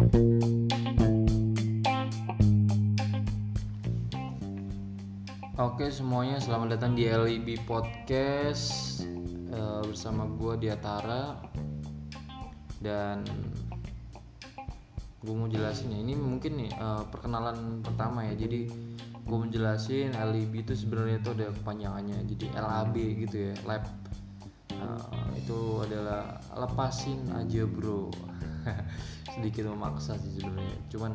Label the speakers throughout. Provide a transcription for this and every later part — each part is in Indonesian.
Speaker 1: Oke semuanya selamat datang di LIB Podcast uh, bersama gue Diatara. Dan gue mau jelasin ya ini mungkin nih uh, perkenalan pertama ya. Jadi gue mau jelasin LIB itu sebenarnya itu ada kepanjangannya. Jadi LAB gitu ya lab. Uh, itu adalah lepasin aja bro sedikit memaksa sih sebenarnya. Cuman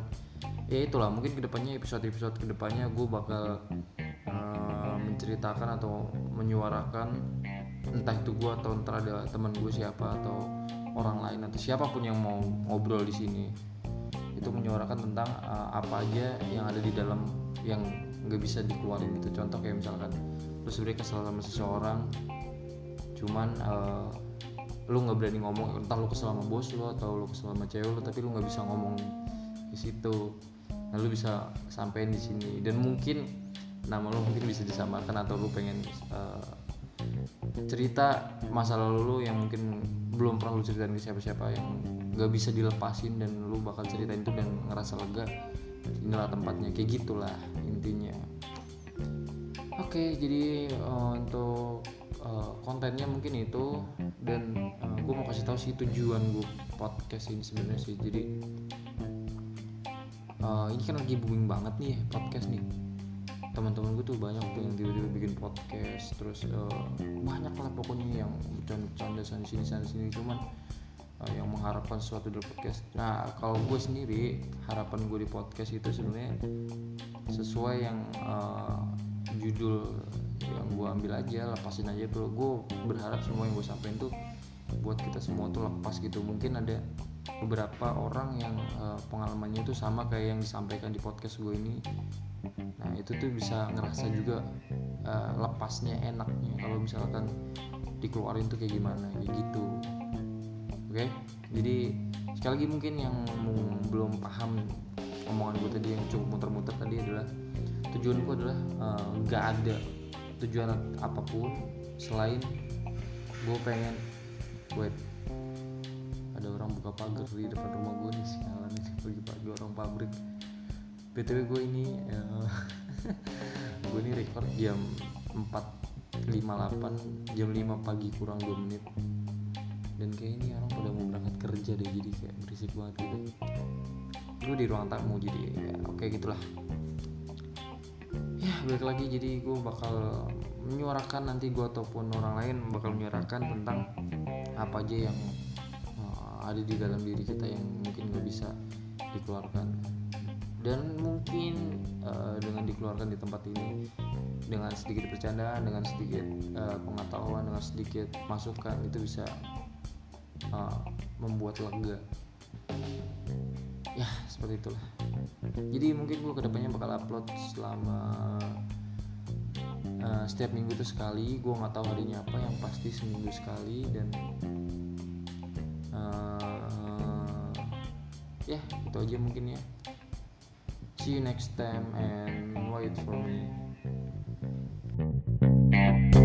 Speaker 1: ya itulah mungkin ke depannya episode episode ke depannya gue bakal menceritakan atau menyuarakan entah itu gue atau entah ada teman gue siapa atau orang lain atau siapa pun yang mau ngobrol di sini. Itu menyuarakan tentang uh, apa aja yang ada di dalam yang nggak bisa dikeluarin gitu. Contoh kayak misalkan lu sebenarnya kesal sama seseorang cuman uh, lu nggak berani ngomong entah lu kesel sama bos lu atau lu kesel sama cewek lu tapi lu nggak bisa ngomong di situ. Nah lu bisa sampein di sini. Dan mungkin nama lu mungkin bisa disamakan atau lu pengen uh, cerita masa lalu lu yang mungkin belum pernah lu ceritain ke siapa-siapa yang gak bisa dilepasin dan lu bakal ceritain itu dan ngerasa lega inilah tempatnya. Kayak gitulah intinya. Oke jadi uh, untuk uh, kontennya mungkin itu dan uh, gue mau kasih tahu sih tujuan gue podcast ini sebenarnya sih. Jadi uh, ini kan lagi booming banget nih podcast nih. Teman-teman gue tuh banyak tuh yang tiba-tiba bikin podcast terus uh, banyak lah pokoknya yang bercanda-bercanda sana sini sana sini. Cuman uh, yang mengharapkan sesuatu dari podcast. Nah kalau gue sendiri harapan gue di podcast itu sebenarnya sesuai yang uh, judul yang gue ambil aja lepasin aja tuh. Gue berharap semua yang gue sampaikan tuh buat kita semua tuh lepas gitu. Mungkin ada beberapa orang yang uh, pengalamannya itu sama kayak yang disampaikan di podcast gue ini. Nah itu tuh bisa ngerasa juga uh, lepasnya enaknya. Kalau misalkan dikeluarin tuh kayak gimana kayak gitu. Oke? Okay? jadi sekali lagi mungkin yang belum paham omongan gue tadi yang cukup muter-muter tadi adalah tujuan gue adalah uh, gak ada tujuan apa pun selain gue pengen wait ada orang buka pagar di depan rumah gue nih sialan nih pagi-pagi orang pabrik. Btw gue ini uh, gue ini record jam 4.58 jam 5 pagi kurang 2 menit. Dan kayak ini orang pada mau berangkat kerja deh jadi kayak berisik banget gitu. Gue di ruang tamu jadi ya, oke okay, gitulah ya balik lagi. Jadi gue bakal menyuarakan nanti gue ataupun orang lain bakal menyuarakan tentang apa aja yang uh, ada di dalam diri kita yang mungkin gak bisa dikeluarkan. Dan mungkin uh, dengan dikeluarkan di tempat ini dengan sedikit bercandaan dengan sedikit uh, pengetahuan dengan sedikit masukan itu bisa uh, membuat lega. Ya seperti itulah jadi mungkin gue ke depannya bakal upload selama uh, setiap minggu itu sekali. Gue nggak tahu harinya apa yang pasti seminggu sekali dan uh, ya yeah, itu aja mungkin ya. See you next time and wait for me. thank you